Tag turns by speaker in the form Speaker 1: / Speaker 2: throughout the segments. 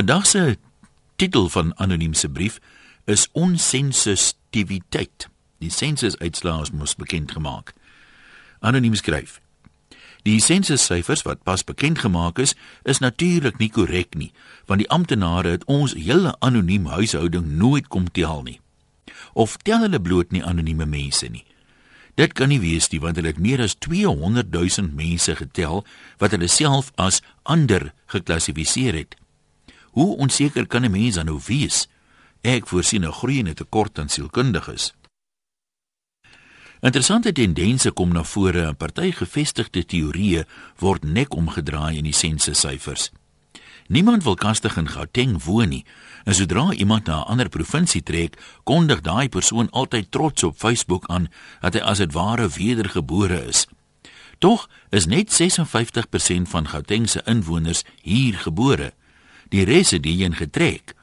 Speaker 1: Vandag se titel van anoniem se brief is onsensitiwiteit. Die sensusuitslae is mos bekend gemaak. Anoniem skryf: Die sensussyfers wat pas bekend gemaak is, is natuurlik nie korrek nie, want die amptenare het ons hele anoniem huishouding nooit kom tel nie. Of tel hulle bloot nie anonieme mense nie. Dit kan nie wees nie want hulle het meer as 200 000 mense getel wat hulle self as ander geklassifiseer het. Hoe onseker kan 'n mens dan nou wees? Ek voorsien 'n groeiende tekort aan sielkundiges. Interessante tendense kom na vore. 'n Party gevestigde teorieë word nek omgedraai in die sensussyfers. Niemand wil kastig in Gauteng woon nie. En sodra iemand na 'n ander provinsie trek, kondig daai persoon altyd trots op Facebook aan dat hy as dit ware wedergebore is. Tog is net 56% van Gauteng se inwoners hier gebore die res het hierheen getrek.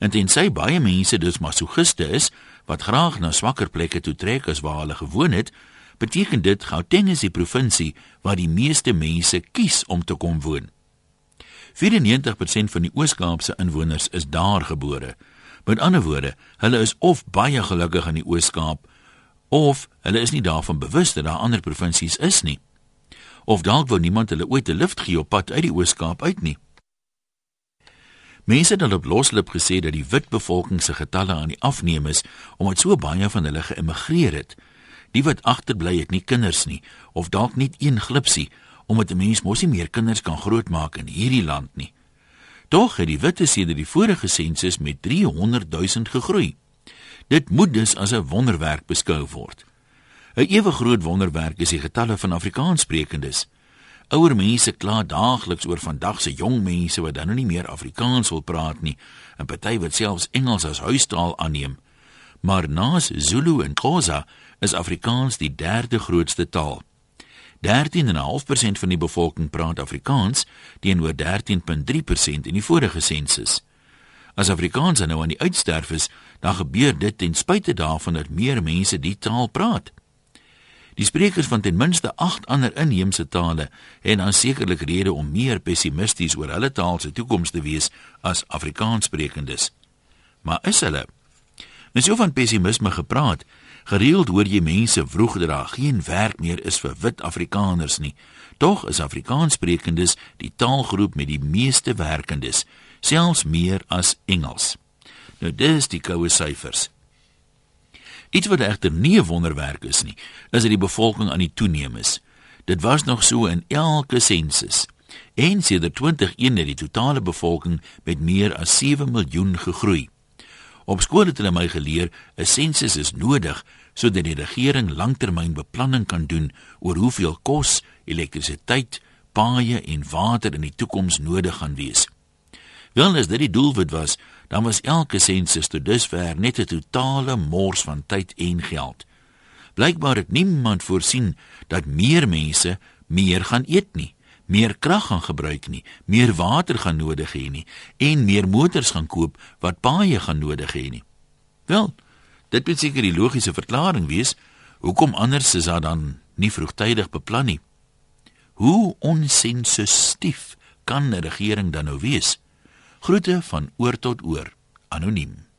Speaker 1: En tensy baie mense dus masochiste is wat graag na swakker plekke toe trek as waar hulle gewoon het, beteken dit Gauteng is die provinsie waar die meeste mense kies om te kom woon. 94% van die Oos-Kaapse inwoners is daar gebore. Met ander woorde, hulle is of baie gelukkig in die Oos-Kaap of hulle is nie daarvan bewus dat daar ander provinsies is nie. Of dalk wou niemand hulle ooit 'n lift gee op pad uit die Oos-Kaap uit nie. Mense het op loslip gesê dat die wit bevolking se getalle aan die afneem is omdat so baie van hulle geëmigreer het. Die wat agterbly het nie kinders nie of dalk net een glipsie omdat 'n mens mos nie meer kinders kan grootmaak in hierdie land nie. Tog het die witte sedert die vorige sensus met 300 000 gegroei. Dit moet dus as 'n wonderwerk beskou word. 'n Ewe groot wonderwerk is die getalle van Afrikaanssprekendes. Ouer mense kla daagliks oor vandag se jong mense wat dan nou nie meer Afrikaans wil praat nie, en party wat selfs Engels as huistaal aanneem. Maar naas Zulu en Xhosa is Afrikaans die derde grootste taal. 13.5% van die bevolking praat Afrikaans teenoor 13.3% in die vorige sensus. As Afrikaans nou aan die uitsterf is, dan gebeur dit ten spyte daarvan dat meer mense die taal praat. Die sprekers van ten minste 8 ander inheemse tale het dan sekerlik rede om meer pessimisties oor hulle taal se toekoms te wees as Afrikaanssprekendes. Maar is hulle? Mens so van pessimisme gepraat. Gereeld hoor jy mense vroeg dat daar geen werk meer is vir wit Afrikaners nie. Tog is Afrikaanssprekendes die taalgroep met die meeste werkendes, selfs meer as Engels. Nou dis die koue syfers. Iets wat egter nie 'n wonderwerk is nie, is dat die bevolking aan die toeneem is. Dit was nog so in elke sensus. En sedert 2001 het die totale bevolking met meer as 7 miljoen gegroei. Op skool het hulle my geleer 'n sensus is nodig sodat die regering langtermynbeplanning kan doen oor hoeveel kos, elektrisiteit, paaie en water in die toekoms nodig gaan wees. Wel as dit die doelwit was, dan was elke sensus tot dusver net 'n totale mors van tyd en geld. Blykbaar het niemand voorsien dat meer mense meer gaan eet nie, meer krag gaan gebruik nie, meer water gaan nodig hê nie en meer motors gaan koop wat baie gaan nodig hê nie. Wel, dit moet seker die logiese verklaring wees hoekom anders is daar dan nie vroegtydig beplan nie. Hoe onsensitief kan 'n regering dan nou wees? Groete van oor tot oor. Anoniem.